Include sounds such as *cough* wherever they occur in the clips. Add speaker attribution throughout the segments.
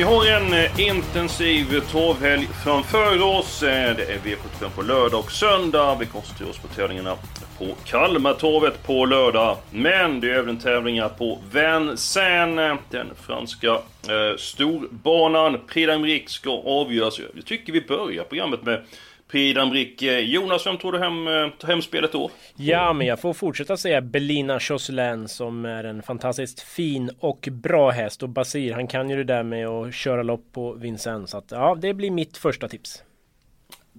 Speaker 1: Vi har en eh, intensiv torvhelg framför oss. Eh, det är V75 på lördag och söndag. Vi koncentrerar oss på tävlingarna på Kalmartorvet på lördag. Men det är även tävlingar på Vincennes. Den franska eh, storbanan. Prix d'Amérique ska avgöras. Jag tycker vi börjar programmet med Prix d'Amérique. Jonas, vem tror du hem, eh, tar hem spelet då?
Speaker 2: Ja, men jag får fortsätta säga Belina Choselin som är en fantastiskt fin och bra häst. Och Basir, han kan ju det där med att köra lopp på Vincennes. Så att, ja, det blir mitt första tips.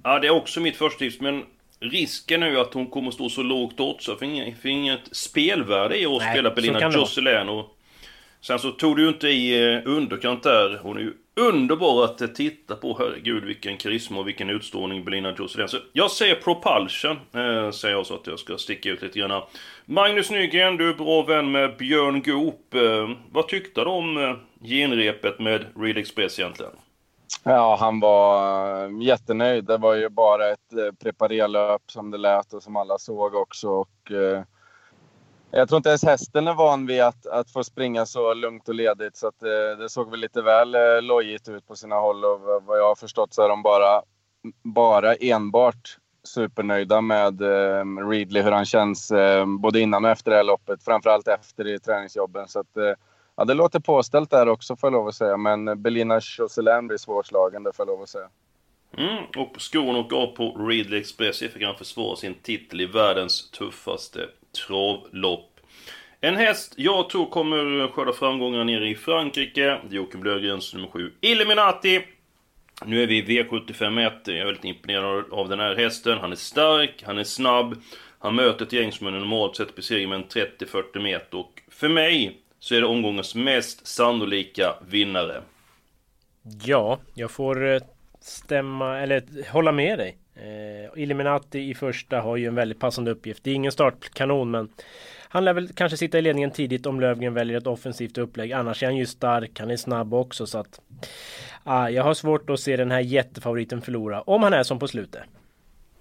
Speaker 1: Ja, det är också mitt första tips, men risken nu att hon kommer att stå så lågt odds, för inget, för inget spelvärde i att
Speaker 2: Nej,
Speaker 1: spela Belina. Jocelyn. Och sen så tog du ju inte i eh, underkant där. Hon är ju underbar att eh, titta på. Herregud, vilken karisma och vilken utstrålning Belina Jocelyn. Så jag säger Propulsion, eh, säger jag så att jag ska sticka ut lite grann. Magnus Nygren, du är bra vän med Björn Goop. Eh, vad tyckte du om eh, genrepet med Real Express egentligen?
Speaker 3: Ja, han var eh, jättenöjd. Det var ju bara ett preparerlöp som det lät och som alla såg också. Och, eh, jag tror inte ens hästen är van vid att, att få springa så lugnt och ledigt. Så att, eh, det såg väl lite väl eh, lojigt ut på sina håll. Och vad- jag har förstått så är de bara, bara enbart supernöjda med eh, Ridley, hur han känns eh, både innan och efter det här loppet. Framförallt efter i träningsjobben. Så att, eh, Ja, det låter påställt där också får jag lov att säga. Men Belina Choselin blir svårslagen, det får jag lov att säga.
Speaker 1: Mm, och skon och av på Ridley Express fick han försvara sin titel i världens tuffaste travlopp. En häst jag tror kommer skörda framgångar nere i Frankrike. Det är Joakim Löfgrens nummer 7, Illuminati. Nu är vi i V75 Jag är väldigt imponerad av den här hästen. Han är stark, han är snabb. Han möter ett gäng som är normalt sett besegrar med en 30-40 meter. Och för mig så är det omgångens mest sannolika vinnare.
Speaker 2: Ja, jag får eh, stämma, eller hålla med dig. Eh, Illuminati i första har ju en väldigt passande uppgift. Det är ingen startkanon men han lär väl kanske sitta i ledningen tidigt om Lövgren väljer ett offensivt upplägg. Annars är han ju stark, han är snabb också så att ah, jag har svårt att se den här jättefavoriten förlora. Om han är som på slutet.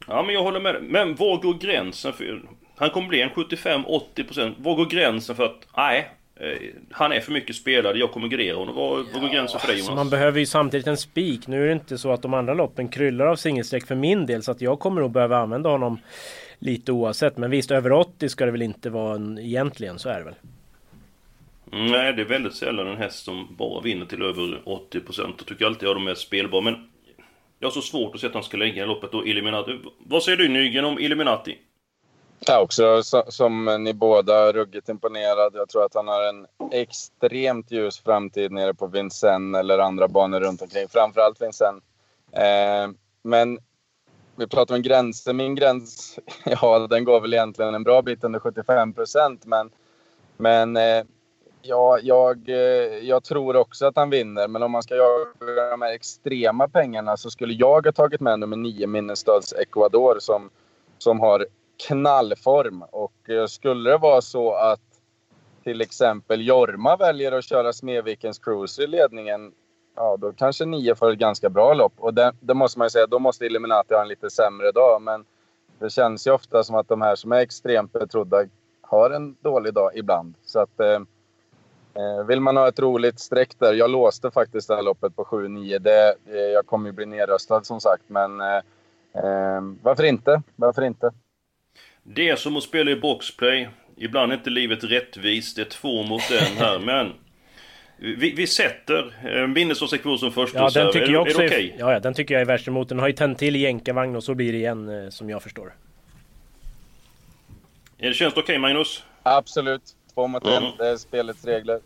Speaker 1: Ja, men jag håller med dig. Men var går gränsen för... Han kommer bli en 75-80%. Var går gränsen för att... Nej, han är för mycket spelad, jag kommer gardera honom. Var, var går gränsen för dig
Speaker 2: Så
Speaker 1: Jonas?
Speaker 2: man behöver ju samtidigt en spik. Nu är det inte så att de andra loppen kryllar av singelsträck för min del. Så att jag kommer nog behöva använda honom lite oavsett. Men visst, över 80 ska det väl inte vara en, egentligen. Så är det väl.
Speaker 1: Mm, Nej, det är väldigt sällan en häst som bara vinner till över 80%. Jag tycker alltid jag de är spelbara. Men jag har så svårt att se att han ska lägga loppet då, Illuminati. Vad säger du Nygren om Illuminati?
Speaker 3: Ja, också som ni båda, ruggigt imponerad. Jag tror att han har en extremt ljus framtid nere på Vincennes eller andra banor runt omkring. Framförallt Vincennes. Eh, men vi pratar om gränser. Min gräns, *laughs* ja, den går väl egentligen en bra bit under 75 procent. Men, men eh, ja, jag, eh, jag tror också att han vinner. Men om man ska jaga de här extrema pengarna så skulle jag ha tagit med nummer 9, Minnestads Ecuador, som, som har knallform. Och eh, skulle det vara så att till exempel Jorma väljer att köra Smedvikens Cruiser i ledningen, ja då kanske nio får ett ganska bra lopp. Och det, det måste man ju säga, då måste Illuminati ha en lite sämre dag. Men det känns ju ofta som att de här som är extremt betrodda har en dålig dag ibland. Så att eh, eh vill man ha ett roligt streck där. Jag låste faktiskt det här loppet på 7-9. Det, eh, jag kommer ju bli nedröstad som sagt, men eh, eh, varför inte? Varför inte?
Speaker 1: Det är som att spela i boxplay. Ibland är inte livet rättvist. Det är två mot en här, *laughs* men... Vi, vi sätter eh, Minnesås som första
Speaker 2: Ja, den tycker
Speaker 1: är,
Speaker 2: jag
Speaker 1: är
Speaker 2: också
Speaker 1: det
Speaker 2: är,
Speaker 1: okej?
Speaker 2: ja, ja, den tycker jag är värst emot. Den har ju tänt till i jänkarvagn och så blir det igen eh, som jag förstår.
Speaker 1: Är det Känns det okej Magnus?
Speaker 3: Absolut. Två mot en.
Speaker 1: Mm.
Speaker 3: Det är spelets regler.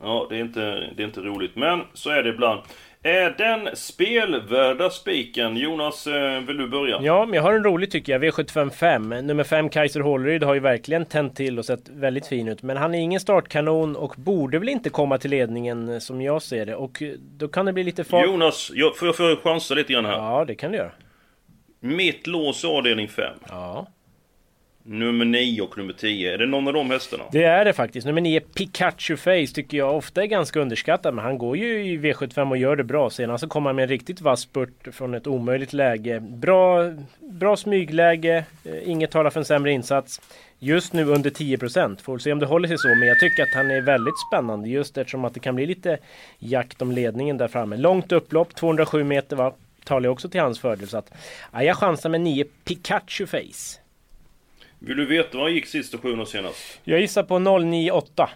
Speaker 1: Ja, det är, inte, det är inte roligt. Men så är det ibland. Är den spelvärda spiken? Jonas, eh, vill du börja?
Speaker 2: Ja, men jag har en rolig tycker jag. V755. Nummer 5 Kaiser Hålleryd har ju verkligen tänt till och sett väldigt fin ut. Men han är ingen startkanon och borde väl inte komma till ledningen eh, som jag ser det. Och eh, då kan det bli lite fart.
Speaker 1: Jonas, jag, får jag chansa lite grann här?
Speaker 2: Ja, det kan du göra.
Speaker 1: Mitt lås avdelning 5.
Speaker 2: Ja.
Speaker 1: Nummer 9 och nummer 10. Är det någon av de hästarna?
Speaker 2: Det är det faktiskt. Nummer 9 Pikachu Face tycker jag ofta är ganska underskattad. Men han går ju i V75 och gör det bra. Senast så kom han med en riktigt vass spurt från ett omöjligt läge. Bra, bra smygläge. Eh, inget talar för en sämre insats. Just nu under 10%. Får se om det håller sig så. Men jag tycker att han är väldigt spännande. Just eftersom att det kan bli lite jakt om ledningen där framme. Långt upplopp, 207 meter va. Talar ju också till hans fördel. Så att, ja, jag chansar med 9 Pikachu Face.
Speaker 1: Vill du veta vad han gick sista sjuan senast?
Speaker 2: Jag gissar på 098.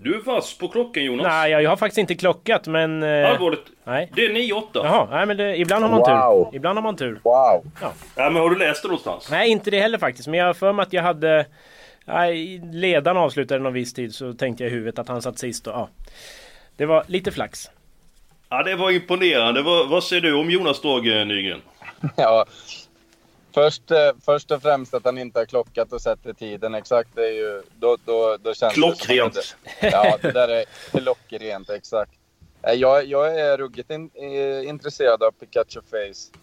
Speaker 1: Du är vass på klockan Jonas.
Speaker 2: Nej, jag, har faktiskt inte klockat men... Eh,
Speaker 1: Allvarligt.
Speaker 2: nej.
Speaker 1: Det är 9-8.
Speaker 2: Jaha, nej men det, ibland har man
Speaker 3: Wow.
Speaker 2: tur. Ibland har man tur.
Speaker 3: Wow!
Speaker 1: Ja, men har du läst det någonstans?
Speaker 2: Nej, inte det heller faktiskt. Men jag har för mig att jag hade... Nej, ledaren avslutade någon viss tid så tänkte jag i huvudet att han satt sist och ja. Det var lite flax.
Speaker 1: Ja, det var imponerande. Vad, vad säger du om Jonas Drag eh, Nygren?
Speaker 3: Ja. Först, eh, först och främst att han inte har klockat och sätter tiden exakt. Det är ju, då, då, då känns Det
Speaker 1: Klockrent.
Speaker 3: som att- ja, det där är klockrent exakt. Eh, Jag, jag är ruggigt in, eh, intresserad av Pikachu Face.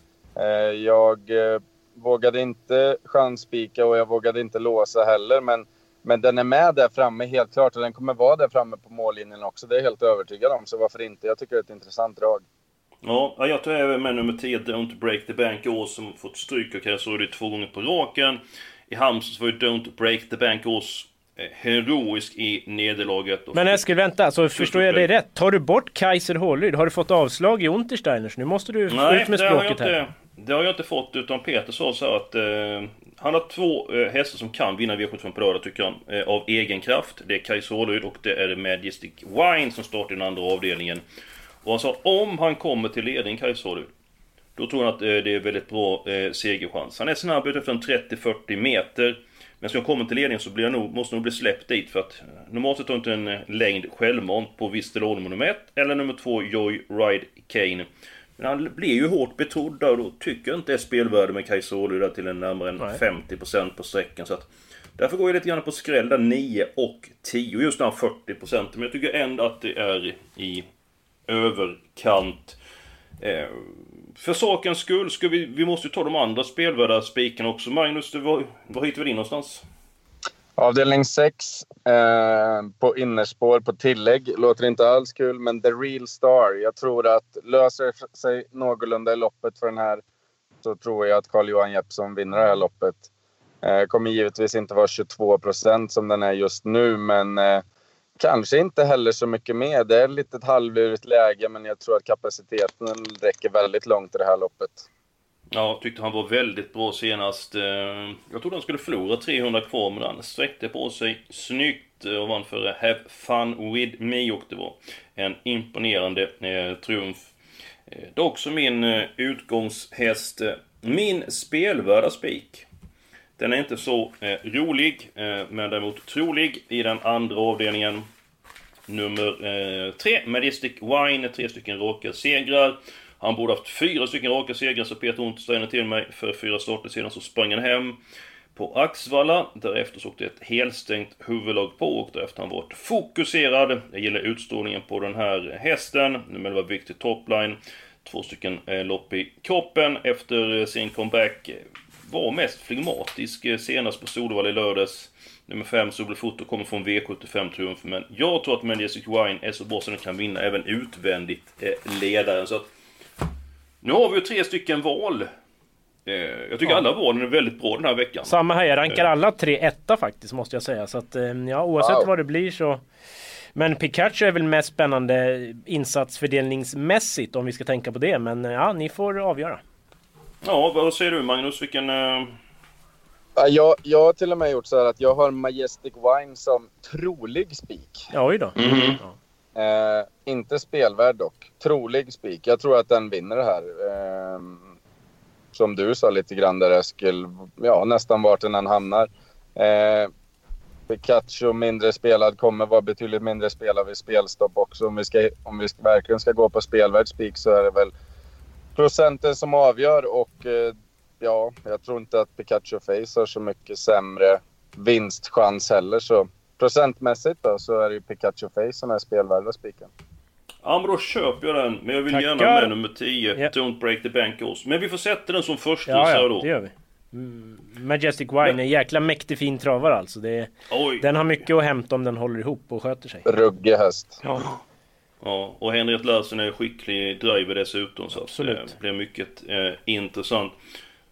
Speaker 3: Jag vågade inte chansspika och jag vågade inte låsa heller. Men, men den är med där framme helt klart och den kommer vara där framme på mållinjen också. Det är jag helt övertygad om. Så varför inte? Jag tycker det är ett intressant drag.
Speaker 1: Ja, jag tar även med nummer 10, Don't Break the Bank Ås, som fått stryk av Kaisari två gånger på raken. I Halmstad var ju Don't Break the Bank Ås eh, heroisk i nederlaget.
Speaker 2: Men Eskil, vänta. Så förstår jag dig rätt? Tar du bort Kaiser Hålryd? Har du fått avslag i Untersteiners? Nu måste du
Speaker 1: Nej,
Speaker 2: ut med språket här.
Speaker 1: inte, det har jag inte fått. Utan Peter sa så att eh, han har två eh, hästar som kan vinna V75 på lördag tycker han. Eh, av egen kraft. Det är Kajsa Hålryd och det är Majestic Wine som startar i den andra avdelningen. Och han sa om han kommer till ledning, Kajsa Hålryd. Då tror han att eh, det är väldigt bra eh, segerchans. Han är snabb ut efter en 30-40 meter. Men ska han komma till ledning så blir han nog, måste han nog bli släppt dit för att eh, normalt sett har inte en längd självmant på Vistelon nummer 1 eller nummer 2 Joy Ride Kane. Men han blir ju hårt betrodd och då tycker jag inte det är spelvärde med Kajsa Ålö där till en närmare än
Speaker 2: Nej.
Speaker 1: 50% på sträckan. Så att därför går jag lite grann på skräll där 9 och 10. Just han 40% men jag tycker ändå att det är i överkant. Eh, för sakens skull, ska vi, vi måste ju ta de andra spelvärda spikarna också. Magnus, du, var, var hittar vi din någonstans?
Speaker 3: Avdelning 6 eh, på innerspår på tillägg. Låter inte alls kul, men The Real Star. Jag tror att löser sig någorlunda i loppet för den här så tror jag att Carl-Johan Jeppsson vinner det här loppet. Eh, kommer givetvis inte vara 22 procent som den är just nu, men eh, kanske inte heller så mycket mer. Det är ett litet halvlurigt läge, men jag tror att kapaciteten räcker väldigt långt i det här loppet.
Speaker 1: Ja, jag tyckte han var väldigt bra senast. Eh, jag trodde han skulle förlora 300 kvar, men han sträckte på sig snyggt och vann före Have Fun With Me och det var en imponerande eh, triumf. Eh, det är också min utgångshäst. Min spelvärda spik. Den är inte så eh, rolig, eh, men däremot trolig i den andra avdelningen. Nummer eh, tre, Wine, tre stycken raka segrar. Han borde haft fyra stycken raka segrar, så Peter Untersteiner till mig för fyra starter sedan så sprang han hem på Axvalla. Därefter så åkte ett helstängt huvudlag på och därefter har han varit fokuserad. Jag gillar utstrålningen på den här hästen. Nummer 11 Victor Topline. Två stycken eh, lopp i kroppen efter eh, sin comeback. Eh, Var mest flegmatisk eh, senast på Solvalla i lördags. Nummer 5, Soblefoto, kommer från V75-triumf. Men jag tror att Majestic Wine är så bra så den kan vinna även utvändigt eh, ledaren. Så att, nu har vi ju tre stycken val. Eh, jag tycker
Speaker 2: Ja.
Speaker 1: alla valen är väldigt bra den här veckan.
Speaker 2: Samma här, jag rankar alla tre etta faktiskt måste jag säga. Så att eh, ja, oavsett
Speaker 3: Wow.
Speaker 2: vad det blir så... Men Pikachu är väl mest spännande insatsfördelningsmässigt om vi ska tänka på det. Men eh, ja, ni får avgöra.
Speaker 1: Ja, vad säger du Magnus? Vilken...
Speaker 3: Ja, Jag, jag har till och med gjort så här att jag har Majestic Wine som trolig spik.
Speaker 2: Ja, oj då.
Speaker 1: Mhm.
Speaker 2: Ja.
Speaker 3: Eh, inte spelvärd dock. Trolig spik. Jag tror att den vinner det här. Eh, som du sa lite grann där Eskil. Ja, nästan vart den än hamnar. Eh, Pikachu mindre spelad kommer vara betydligt mindre spelad vid spelstopp också. Om vi, ska, om vi ska, verkligen ska gå på spelvärd spik så är det väl procenten som avgör och eh, ja, jag tror inte att Pikachu Face har så mycket sämre vinstchans heller. Så procentmässigt då så är det ju Pikachu Face som är spelvärda spiken.
Speaker 1: Ja men då köper jag den. Men jag vill
Speaker 2: Tackar.
Speaker 1: gärna med nummer 10.
Speaker 2: Ja.
Speaker 1: Don't break the bank also. Men vi får sätta den som första
Speaker 2: Ja, ja,
Speaker 1: då.
Speaker 2: det gör vi. Mm, Majestic Wine är jäkla mäktig fin travare alltså. Det är,
Speaker 1: Oj!
Speaker 2: den har mycket att hämta om den håller ihop och sköter sig.
Speaker 3: Ruggig häst.
Speaker 2: Ja,
Speaker 1: Ja, och Henrik Larsen är skicklig driver dessutom så att
Speaker 2: Absolut.
Speaker 1: det blir mycket eh, intressant.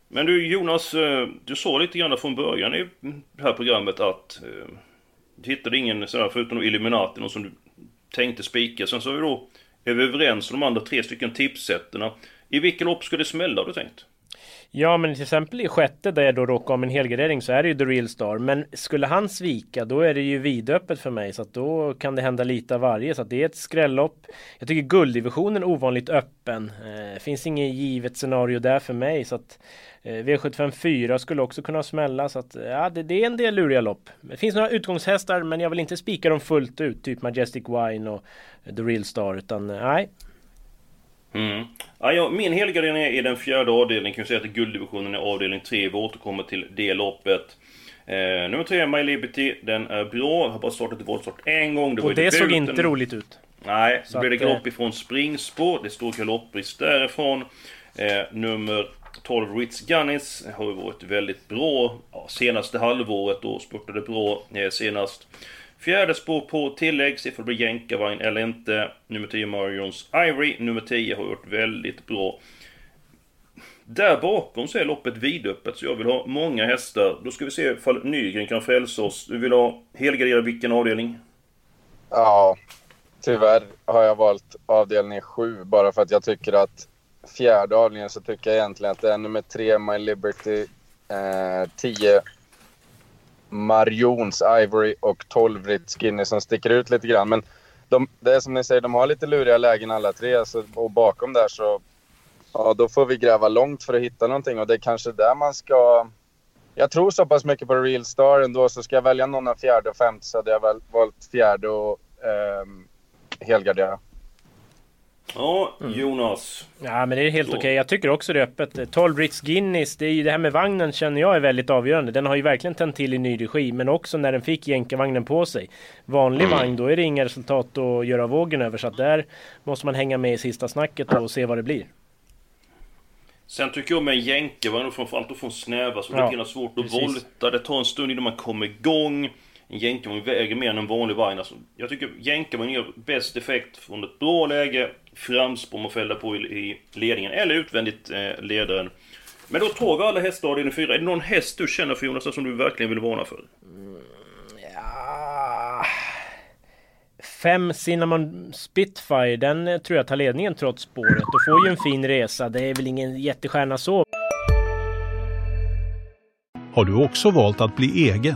Speaker 1: Men du Jonas, eh, du sa lite grann från början i det här programmet att eh, du hittade ingen sådär förutom Illuminati, någon som du tänkte spika. Sen så är vi då är vi överens om de andra tre stycken tipsätterna. I vilka lopp ska det smälla har du tänkt?
Speaker 2: Ja men till exempel i sjätte där jag då råkar om en helgardering så är det ju The Real Star. Men skulle han svika då är det ju vidöppet för mig så att då kan det hända lite av varje. Så att det är ett skrällopp. Jag tycker gulddivisionen är ovanligt öppen. Eh, finns inget givet scenario där för mig så att eh, V75 4 skulle också kunna smälla så att ja det, det är en del luriga lopp. Det finns några utgångshästar men jag vill inte spika dem fullt ut. Typ Majestic Wine och The Real Star utan eh, nej.
Speaker 1: Mm. Ja, ja, min helgardering är den fjärde avdelningen. Kan vi säga att gulddivisionen är avdelning 3. Vi återkommer till det loppet. Eh, nummer 3, My Liberty. Den är bra. Har bara startat i voltstart en gång. var
Speaker 2: Och det såg inte roligt ut.
Speaker 1: Nej, så,
Speaker 2: Så
Speaker 1: blir det
Speaker 2: att, eh,
Speaker 1: galopp ifrån springspår. Det står galoppbrist därifrån. Eh, nummer 12, Ritz Gunnis, har ju varit väldigt bra ja, senaste halvåret och spurtade bra eh, senast. Fjärde spår på tillägg, se ifall det blir jänkarvagn eller inte. Nummer 10, Marions Ivory. Nummer 10 har gjort väldigt bra. Där bakom så är loppet vidöppet, så jag vill ha många hästar. Då ska vi se ifall Nygren kan frälsa oss. Du vill ha helgardera vilken avdelning?
Speaker 3: Ja, tyvärr har jag valt avdelning 7 bara för att jag tycker att fjärde avdelningen så tycker jag egentligen att det är nummer 3, My Liberty, eh, 10, Marions Ivory och 12 Ritz Skinny som sticker ut lite grann. Men de, det är som ni säger, de har lite luriga lägen alla tre. Alltså, och bakom där så ja, då får vi gräva långt för att hitta någonting. Och det är kanske där man ska... Jag tror så pass mycket på Real Star ändå, så ska jag välja någon av fjärde och femte så hade jag väl valt fjärde och eh, helgardera.
Speaker 1: Ja,
Speaker 2: Mm.
Speaker 1: Jonas.
Speaker 2: Ja men det är helt okej. Jag tycker också det är öppet. 12 Ritz Guinness, det är ju det här med vagnen känner jag är väldigt avgörande. Den har ju verkligen tänt till i ny regi, men också när den fick jänkarvagnen på sig. Vanlig vagn, då är det inga resultat att göra vågen över, så att där måste man hänga med i sista snacket och se vad det blir.
Speaker 1: Sen tycker jag med en jänkarvagn, framförallt att få en snäva, så
Speaker 2: Ja,
Speaker 1: det är svårt att
Speaker 2: precis.
Speaker 1: volta. Det tar en stund innan man kommer igång. En jänkarvagn väger mer än en vanlig vagn. Alltså, jag tycker jänkarvagn ger bäst effekt från ett bra läge, framspår man fäller på i, i ledningen, eller utvändigt eh, ledaren. Men då tar vi alla hästar i avdelning 4. Är det någon häst du känner för Jonas som du verkligen vill varna för?
Speaker 2: Ja... Fem Cinnamon Spitfire, den eh, tror jag tar ledningen trots spåret och får ju en fin resa. Det är väl ingen jättestjärna så.
Speaker 4: Har du också valt att bli egen?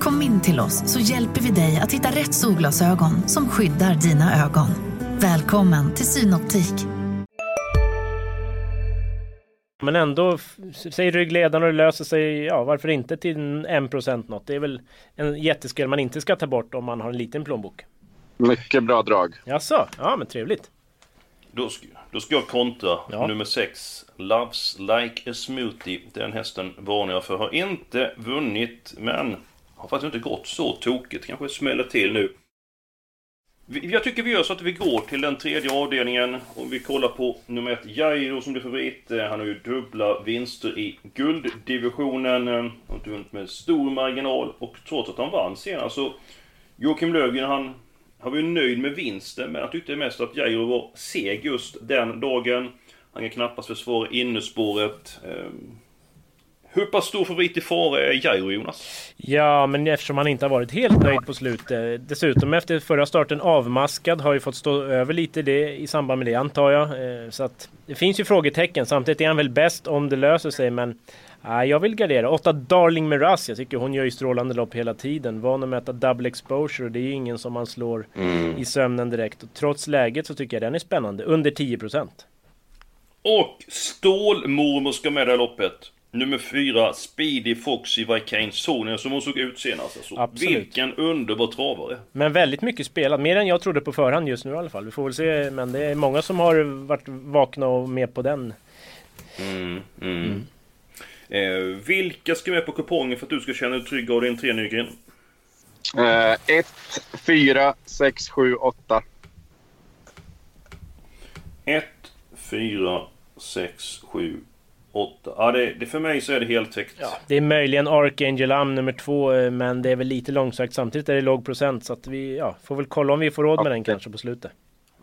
Speaker 5: Kom in till oss så hjälper vi dig att hitta rätt solglasögon som skyddar dina ögon. Välkommen till Synoptik.
Speaker 2: Men ändå, säg ryggledaren och det löser sig, ja varför inte till en 1% något. Det är väl en jätteskräll man inte ska ta bort om man har en liten plånbok.
Speaker 3: Mycket bra drag.
Speaker 2: Jaså? Ja men trevligt.
Speaker 1: Då ska, då ska jag kontra
Speaker 2: Ja.
Speaker 1: nummer 6. Loves like a smoothie. Den hästen varnar jag för. Har inte vunnit, men har faktiskt inte gått så tokigt. Kanske smäller till nu. Jag tycker vi gör så att vi går till den tredje avdelningen och vi kollar på nummer ett, Jairo som blir favorit. Han har ju dubbla vinster i gulddivisionen. Han Har inte vunnit med stor marginal och trots att han vann senast så Joakim Löfgren han, han var ju nöjd med vinsten men han tyckte mest att Jairo var seg just den dagen. Han kan knappast försvara innerspåret. Ehm, hur pass stor favorit i fara är Jairo, Jonas?
Speaker 2: Ja, men eftersom han inte har varit helt nöjd på slutet. Dessutom efter förra starten avmaskad. Har ju fått stå över lite det i samband med det antar jag. Eh, så att det finns ju frågetecken. Samtidigt är han väl bäst om det löser sig. Men Nej, jag vill gardera. Åtta Darling Miraz. Jag tycker hon gör ju strålande lopp hela tiden. Van att möta double exposure och det är ju ingen som man slår mm. i sömnen direkt. Och trots läget så tycker jag den är spännande. Under 10%.
Speaker 1: Och Stålmormor ska med det här loppet. Nummer fyra, Speedy Foxy Vikane Sonen som hon såg ut senast. Alltså. Absolut. Vilken underbar travare!
Speaker 2: Men väldigt mycket spelat, mer än jag trodde på förhand just nu i alla fall. Vi får väl se, men det är många som har varit vakna och med på den.
Speaker 1: Mm, mm. Mm. Eh, vilka ska med på kupongen för att du ska känna dig trygg av din tre Nygren?
Speaker 3: 1, 4, 6, 7, 8.
Speaker 1: 1, 4, 6, 7, 8. Ja, det, det, för mig så är det helt täckt.
Speaker 2: Ja, det är möjligen Archangel Am nummer två, eh, men det är väl lite långsökt. Samtidigt är det låg procent, så att vi ja, får väl kolla om vi får råd med okay. den kanske på slutet.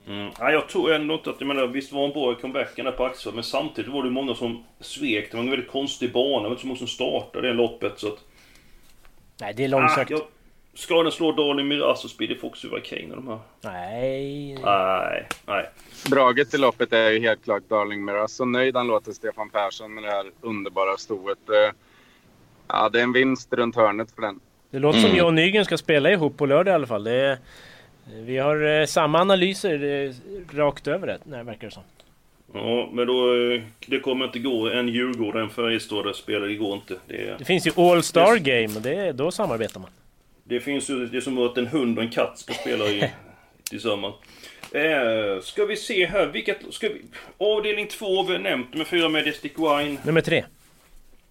Speaker 1: Mm. Ja, jag tror ändå inte att, jag menar visst var hon bra i comebacken där på Axel, men samtidigt var det många som svek. Det var en väldigt konstig bana, det var inte så många som startade det loppet så att...
Speaker 2: Nej, det är långsökt. Ah, jag...
Speaker 1: Ska den slå Darling Miraz och Speedy Fox över Kane de här?
Speaker 2: Nej.
Speaker 1: Nej, nej.
Speaker 3: Draget i loppet är ju helt klart Darling Miraz. Så nöjd han låter Stefan Persson med det här underbara stoet. Eh, ja, det är en vinst runt hörnet för den.
Speaker 2: Det låter mm. som jag och Nygren ska spela ihop på lördag i alla fall. Det är... Vi har eh, samma analyser eh, rakt över det, nej, verkar det som.
Speaker 1: Ja, men då... Det kommer inte gå. En Djurgården, en Färjestad spelar, det går inte. Det,
Speaker 2: det finns ju All Star det, Game och det, då samarbetar man.
Speaker 1: Det finns ju... Det är som att en hund och en katt ska spela i, *laughs* tillsammans. Eh, ska vi se här, vilket... Ska vi, avdelning 2 vi har nämnt, nummer 4 Majestic Wine.
Speaker 2: Nummer 3.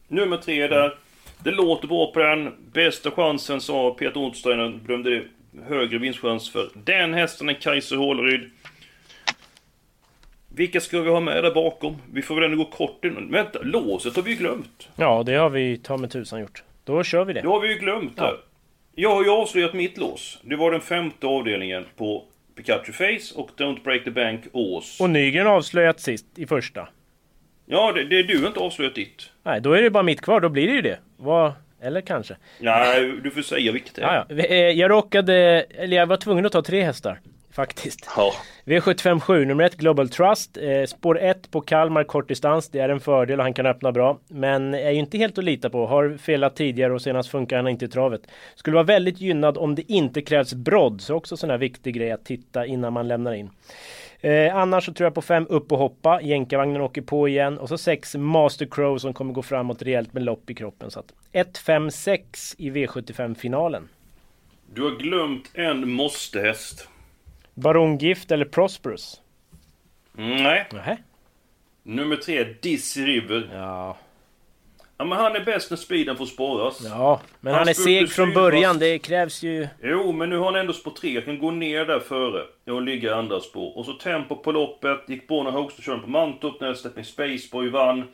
Speaker 1: Nummer 3 där. Det låter bra på den. Bästa chansen sa Peter Otsteiner, glömde det högre vinstchans för den hästen än Kaiser Håleryd. Vilka ska vi ha med där bakom? Vi får väl ändå gå kort innan. Vänta, låset har vi ju glömt.
Speaker 2: Ja, det har vi ta med tusan gjort. Då kör vi det.
Speaker 1: Det har vi ju glömt ja. Jag har ju avslöjat mitt lås. Det var den femte avdelningen på Pikachu Face och Don't Break the Bank Ås.
Speaker 2: Och Nygren avslöjat sist i första.
Speaker 1: Ja, det, det är du inte avslöjat ditt.
Speaker 2: Nej, då är det bara mitt kvar. Då blir det ju det. Vad... Eller kanske?
Speaker 1: Nej, du får säga vilket det
Speaker 2: är. Ja, ja. Eh, jag råkade, eller jag var tvungen att ta tre hästar. Faktiskt.
Speaker 1: Ja.
Speaker 2: V757 nummer 1 Global Trust. Eh, spår 1 på Kalmar kortdistans. Det är en fördel och han kan öppna bra. Men är ju inte helt att lita på. Har felat tidigare och senast funkar han inte i travet. Skulle vara väldigt gynnad om det inte krävs brodd. Så också sån här viktig grej att titta innan man lämnar in. Eh, annars så tror jag på fem upp och hoppa. Jänkarvagnen åker på igen. Och så sex Master Crow som kommer gå framåt rejält med lopp i kroppen. Så att 1, 5, 6 i V75-finalen.
Speaker 1: Du har glömt en måste-häst.
Speaker 2: Barongift eller Prosperous?
Speaker 1: Mm, nej.
Speaker 2: Nähä.
Speaker 1: Nummer tre, Dizzy River.
Speaker 2: Ja.
Speaker 1: Ja men han är bäst när speeden får spåras.
Speaker 2: Ja, men han, han är seg från början. Det krävs ju...
Speaker 1: Jo, men nu har han ändå spår 3. Kan gå ner där före och ligga i andra spår. Och så tempo på loppet. Gick på när högsta körde på Mantorp när Stepping Spaceboy vann.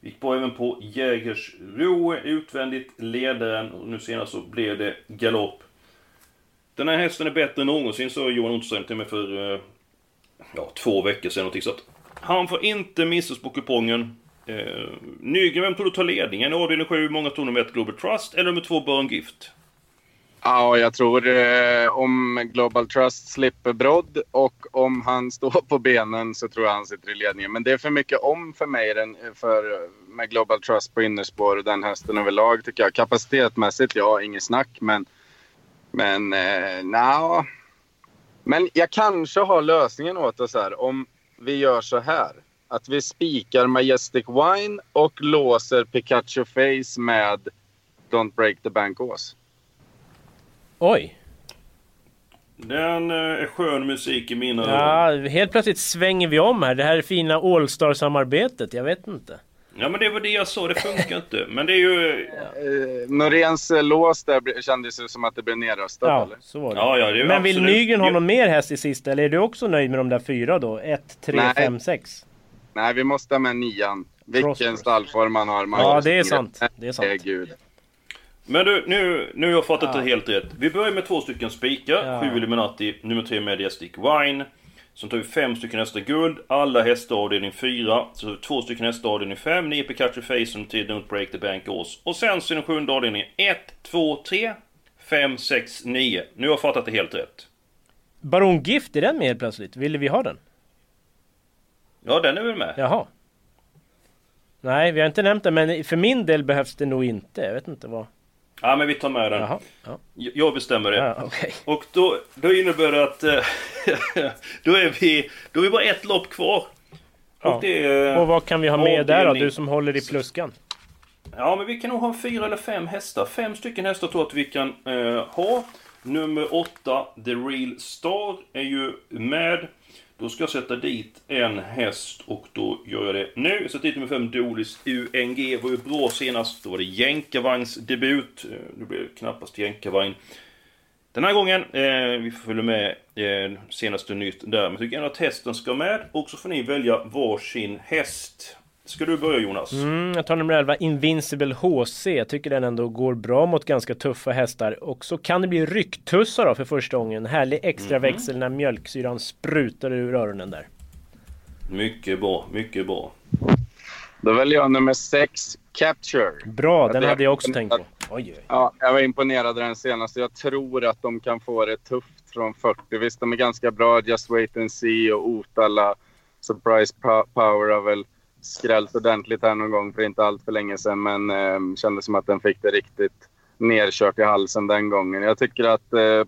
Speaker 1: Gick på även på Jägers Ro utvändigt ledaren. Och nu senast så blev det galopp. Den här hästen är bättre än någonsin, sa Johan Ottosson till mig för... Eh, ja, två veckor sedan någonting. Så att han får inte missas på kupongen. Eh, Nygren, vem tror du tar ledningen? Avdelning 7, många tror nummer 1 Global Trust eller nummer 2 Burn Gift?
Speaker 3: Ja, jag tror eh, om Global Trust slipper brodd och om han *laughs* står på benen så tror jag han sitter i ledningen. Men det är för mycket om för mig den, eh, för, eh, med Global Trust på innerspår och den hästen överlag tycker jag. Kapacitetmässigt, ja, inget snack. Men, men eh, nja. Men jag kanske har lösningen åt oss här. Om vi gör så här att vi spikar Majestic Wine och låser Pikachu Face med Don't Break the Bank Ås.
Speaker 2: Oj!
Speaker 1: Den eh, är skön musik i mina
Speaker 2: Ja, öron. helt plötsligt svänger vi om här. Det här fina All-Star-samarbetet. Jag vet inte.
Speaker 1: Ja men det var det jag sa, det funkar inte. Men det är ju...
Speaker 3: Ja. Eh, Noréns eh, lås där kändes ju som att det blev nerröstat
Speaker 2: ja,
Speaker 3: eller?
Speaker 2: så var det.
Speaker 1: Ja, ja, det
Speaker 2: men vill Nygren ha någon mer häst i sista? Eller är du också nöjd med de där fyra då? 1, 3, 5, 6?
Speaker 3: Nej, vi måste ha med nian. Vilken stallform man har. Man
Speaker 2: ja, det är sant. Det är sant.
Speaker 3: Gud.
Speaker 1: Men du, nu, nu har jag fattat ja. det helt rätt. Vi börjar med två stycken spikar. Ja. Sju Illuminati, nummer tre Mediastic Wine. Tar vi fem stycken hästar guld, alla hästar avdelning 4. Så vi två stycken hästar avdelning 5, 9 Pikachu Face och 10 Don't Break the Bank Ås. Och sen så är den sjunde avdelningen 1, 2, 3, 5, 6, 9. Nu har jag fattat det helt rätt.
Speaker 2: Baron Gift, är den med helt plötsligt? Ville vi ha den?
Speaker 1: Ja, den är väl med?
Speaker 2: Jaha. Nej, vi har inte nämnt den, men för min del behövs det nog inte. Jag vet inte vad...
Speaker 1: Ja, men vi tar med den.
Speaker 2: Jaha. Ja.
Speaker 1: Jag bestämmer det.
Speaker 2: Ja, okej.
Speaker 1: Och då, då innebär det att... eh, *laughs* då, är vi, då är vi bara ett lopp kvar.
Speaker 2: Ja.
Speaker 1: Och är...
Speaker 2: Och vad kan vi ha med där då? Du som håller i pluskan.
Speaker 1: Ja, men vi kan nog ha fyra eller fem hästar. Fem stycken hästar tror jag att vi kan eh, ha. Nummer 8, The Real Star, är ju med. Då ska jag sätta dit en häst och då gör jag det nu. Jag sätter dit nummer 5, Dolis UNG. Var ju bra senast. Då var det jänkarvagns debut. Eh, nu blir det knappast jänkarvagn. Den här gången, eh, vi följer med eh, senaste nytt där. Men jag tycker ändå att hästen ska med. Och så får ni välja varsin häst. Ska du börja Jonas?
Speaker 2: Mm, jag tar nummer 11, Invincible HC. Jag tycker den ändå går bra mot ganska tuffa hästar. Och så kan det bli rycktussar då för första gången. Härlig extra växel när mjölksyran sprutar ur öronen där.
Speaker 1: Mycket bra, mycket bra.
Speaker 3: Då väljer jag nummer sex, Capture.
Speaker 2: Bra, den
Speaker 3: det-
Speaker 2: hade jag också tänkt på. Oj, oj.
Speaker 3: Ja, jag var imponerad av den senaste. Jag tror att de kan få det tufft från 40. Visst, de är ganska bra. Just Wait and See och Otala. Surprise Po- Power har väl skrällt ordentligt här någon gång för inte allt för länge sedan. Men eh, kändes som att den fick det riktigt nerkört i halsen den gången. Jag tycker att eh,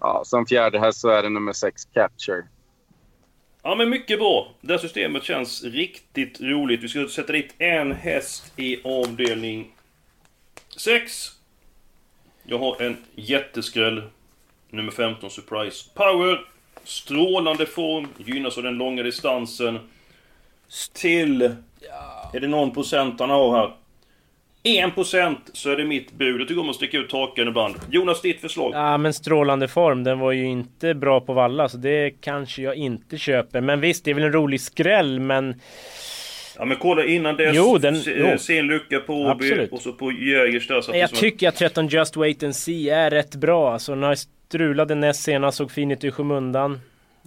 Speaker 3: ja, som fjärde häst så är det nummer sex, Capture.
Speaker 1: Ja men mycket bra. Det här systemet känns riktigt roligt. Vi ska sätta dit en häst i avdelning 6. Jag har en jätteskräll. Nummer 15 Surprise Power. Strålande form. Gynnas av den långa distansen. Till... Är det någon procent han har här? 1% så är det mitt bud. Jag tycker om att sticka ut hakan ibland. Jonas, ditt förslag?
Speaker 2: Ja men strålande form, den var ju inte bra på valla så det kanske jag inte köper. Men visst, det är väl en rolig skräll men
Speaker 1: Ja men kolla innan dess.
Speaker 2: Jo, den- jo.
Speaker 1: se en lucka på Åby och så på Jägers där. Så
Speaker 2: jag tycker att 13 Just Wait and See är rätt bra. Alltså när jag strulade näst senast, såg fin ut i skymundan.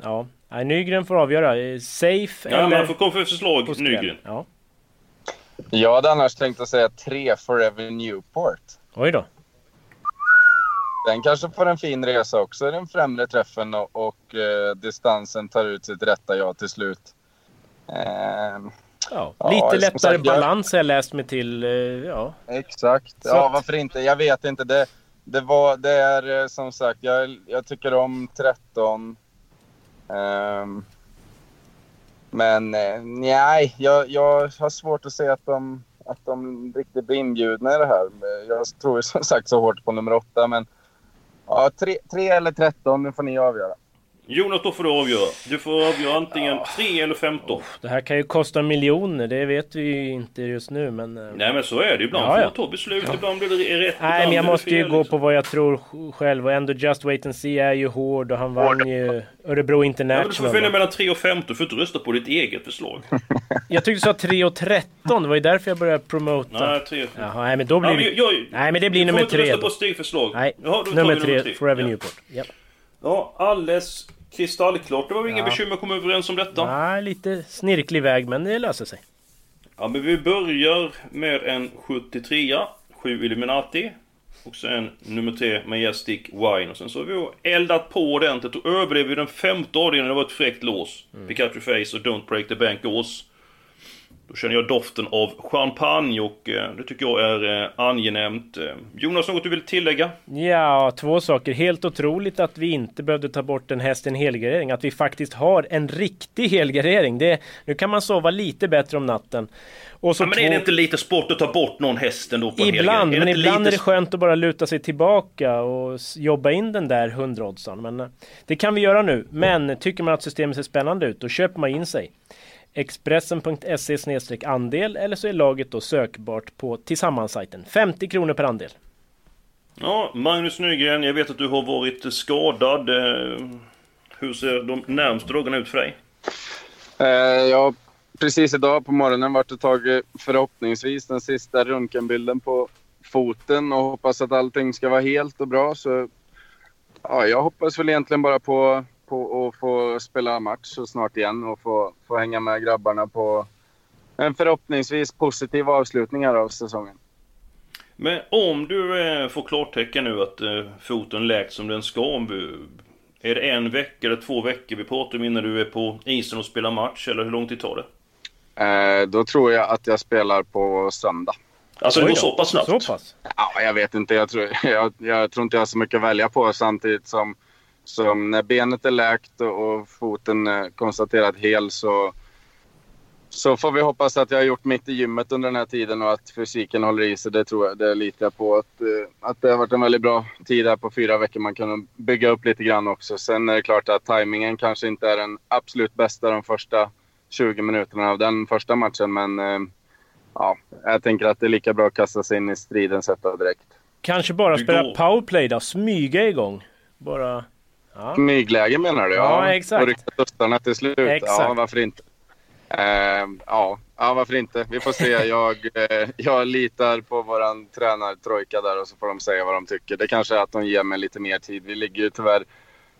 Speaker 2: Ja, Nej, Nygren får avgöra. Eh, Safe
Speaker 1: Ja,
Speaker 2: eller...
Speaker 1: men får komma för förslag,
Speaker 2: skräll.
Speaker 1: Nygren.
Speaker 2: Ja.
Speaker 3: Jag hade annars tänkt att säga tre, Forever Newport.
Speaker 2: Oj då.
Speaker 3: Den kanske får en fin resa också i den främre träffen och, och eh, distansen tar ut sitt rätta ja till slut. Ehm,
Speaker 2: Ja.
Speaker 3: Ja,
Speaker 2: Lite
Speaker 3: som
Speaker 2: lättare
Speaker 3: sagt,
Speaker 2: balans har jag läst mig till. eh, Ja.
Speaker 3: exakt.
Speaker 2: Så
Speaker 3: Ja, varför inte? Jag vet inte. Det, det, var, det är eh, som sagt, jag, jag tycker om 13. Um, men eh, nej, jag, jag har svårt att se att de, att de riktigt blir inbjudna i det här. Jag tror som sagt så hårt på nummer åtta. men ja, 3 eller 13, nu får ni avgöra.
Speaker 1: Jonas, då får du avgöra. Du får avgöra antingen 3 eller 15.
Speaker 2: Det här kan ju kosta miljoner, det vet vi ju inte just nu men... eh,
Speaker 1: Nej men så är det. Ibland
Speaker 2: Ja,
Speaker 1: får
Speaker 2: ja.
Speaker 1: man ta beslut, ibland blir det rätt,
Speaker 2: Nej men jag måste ju
Speaker 1: fel,
Speaker 2: gå
Speaker 1: liksom.
Speaker 2: på vad jag tror sj- själv och ändå Just Wait and See är ju hård och han vann ju Örebro
Speaker 1: Ja, men du får
Speaker 2: International.
Speaker 1: välja mellan 3 och 15, du får inte rösta på ditt eget förslag. *laughs*
Speaker 2: jag tyckte du sa 3 och 13, det var ju därför jag började promota.
Speaker 1: Nej, 3.
Speaker 2: Jaha, nej men då blir
Speaker 1: Ja, men
Speaker 2: det...
Speaker 1: jag,
Speaker 2: Nej men det blir
Speaker 1: du får
Speaker 2: nummer
Speaker 1: inte
Speaker 2: 3
Speaker 1: rösta
Speaker 2: då.
Speaker 1: på stigförslag.
Speaker 2: Nej,
Speaker 1: Jaha,
Speaker 2: nummer
Speaker 1: vi
Speaker 2: 3,
Speaker 1: tre.
Speaker 2: Forever
Speaker 1: ja.
Speaker 2: Newport. Ja.
Speaker 1: Ja, alldeles kristallklart. Det var väl inga
Speaker 2: Ja.
Speaker 1: bekymmer att komma överens om detta.
Speaker 2: Nej, lite snirklig väg men det löser sig.
Speaker 1: Ja, men vi börjar med en 73 7 Illuminati. Och sen nummer 3 Majestic Wine. Och sen så har vi eldat på ordentligt och överlevde den femte avdelningen. Det var ett fräckt lås.
Speaker 2: Mm.
Speaker 1: Pikachu Face och Don't Break the Bank Ås. Då känner jag doften av champagne och eh, det tycker jag är eh, angenämt. Eh, Jonas, något du vill tillägga?
Speaker 2: Ja, två saker. Helt otroligt att vi inte behövde ta bort en häst i en helgardering. Att vi faktiskt har en riktig helgardering. Det, nu kan man sova lite bättre om natten. Och så
Speaker 1: Ja, men
Speaker 2: två...
Speaker 1: är det inte lite sport att ta bort någon häst ändå på
Speaker 2: Ibland, men ibland
Speaker 1: lite
Speaker 2: är det skönt att bara luta sig tillbaka och jobba in den där hundraoddsan. Men det kan vi göra nu. Men tycker man att systemet ser spännande ut, då köper man in sig. Expressen.se andel eller så är laget då sökbart på Tillsammans-sajten. 50 kronor per andel.
Speaker 1: Ja, Magnus Nygren, jag vet att du har varit skadad. Eh, Hur ser de närmaste dagarna ut för dig?
Speaker 3: Eh, jag har precis idag på morgonen varit och tagit förhoppningsvis den sista röntgenbilden på foten och hoppas att allting ska vara helt och bra. Så, ja, jag hoppas väl egentligen bara på att få spela match så snart igen och få, få hänga med grabbarna på en förhoppningsvis positiv avslutning här av säsongen.
Speaker 1: Men om du eh, får klartecken nu att eh, foten läkt som den ska. Är det en vecka eller två veckor vi pratar om innan du är på isen och spelar match? Eller hur lång tid tar det?
Speaker 3: Eh, då tror jag att jag spelar på söndag.
Speaker 1: Alltså det går så pass snabbt?
Speaker 2: Så pass?
Speaker 3: Ja, jag vet inte. Jag tror, *laughs* jag, jag tror inte jag har så mycket att välja på samtidigt som, som när benet är läkt och, foten är konstaterat hel så, så får vi hoppas att jag har gjort mitt i gymmet under den här tiden och att fysiken håller i sig. Det tror jag. Det litar jag på. Att, eh, att det har varit en väldigt bra tid här på fyra veckor. Man kan bygga upp lite grann också. Sen är det klart att tajmingen kanske inte är den absolut bästa de första 20 minuterna av den första matchen. Men eh, ja, jag tänker att det är lika bra att kasta sig in i striden sätta direkt.
Speaker 2: Kanske bara spela powerplay då, smyga igång. Bara...
Speaker 3: Ja. Smygläge menar du?
Speaker 2: Ja, ja exakt.
Speaker 3: Och rycka tussarna till slut?
Speaker 2: Exakt.
Speaker 3: Ja, varför inte? Uh, ja. ja, varför inte? Vi får se. Jag, uh, jag litar på våran tränartrojka där och så får de säga vad de tycker. Det kanske är att de ger mig lite mer tid. Vi ligger ju tyvärr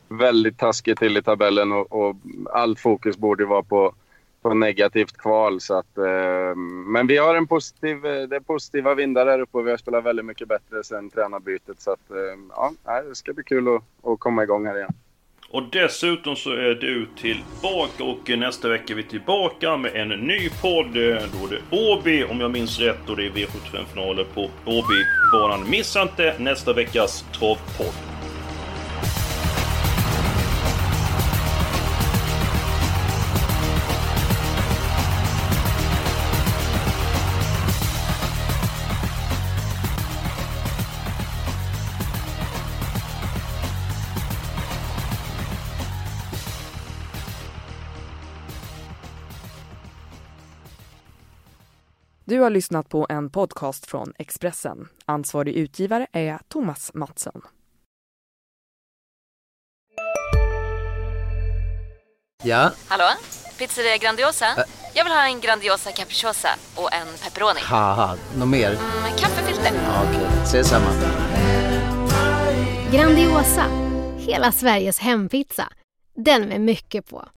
Speaker 3: väldigt taskigt till i tabellen och, och allt fokus borde vara på på negativt kval. Så att, eh, men vi har en positiv, eh, det är positiva vindar där uppe och vi har spelat väldigt mycket bättre sen tränarbytet. Så att, eh, ja, det ska bli kul att, att komma igång här igen.
Speaker 1: Och dessutom så är du tillbaka och nästa vecka är vi tillbaka med en ny podd. Då är det Åby, om jag minns rätt, och det är V75-finaler på Åbybanan. Missa inte nästa veckas travpodd.
Speaker 6: Du har lyssnat på en podcast från Expressen. Ansvarig utgivare är Thomas Mattsson.
Speaker 7: Ja?
Speaker 8: Hallå? Pizzeria Grandiosa? Ä Jag vill ha en Grandiosa capriciosa och en pepperoni.
Speaker 7: något mer?
Speaker 8: Mm, kaffefilter.
Speaker 7: Ja, Okej, okay. ses samma.
Speaker 9: Grandiosa, hela Sveriges hempizza. Den med mycket på.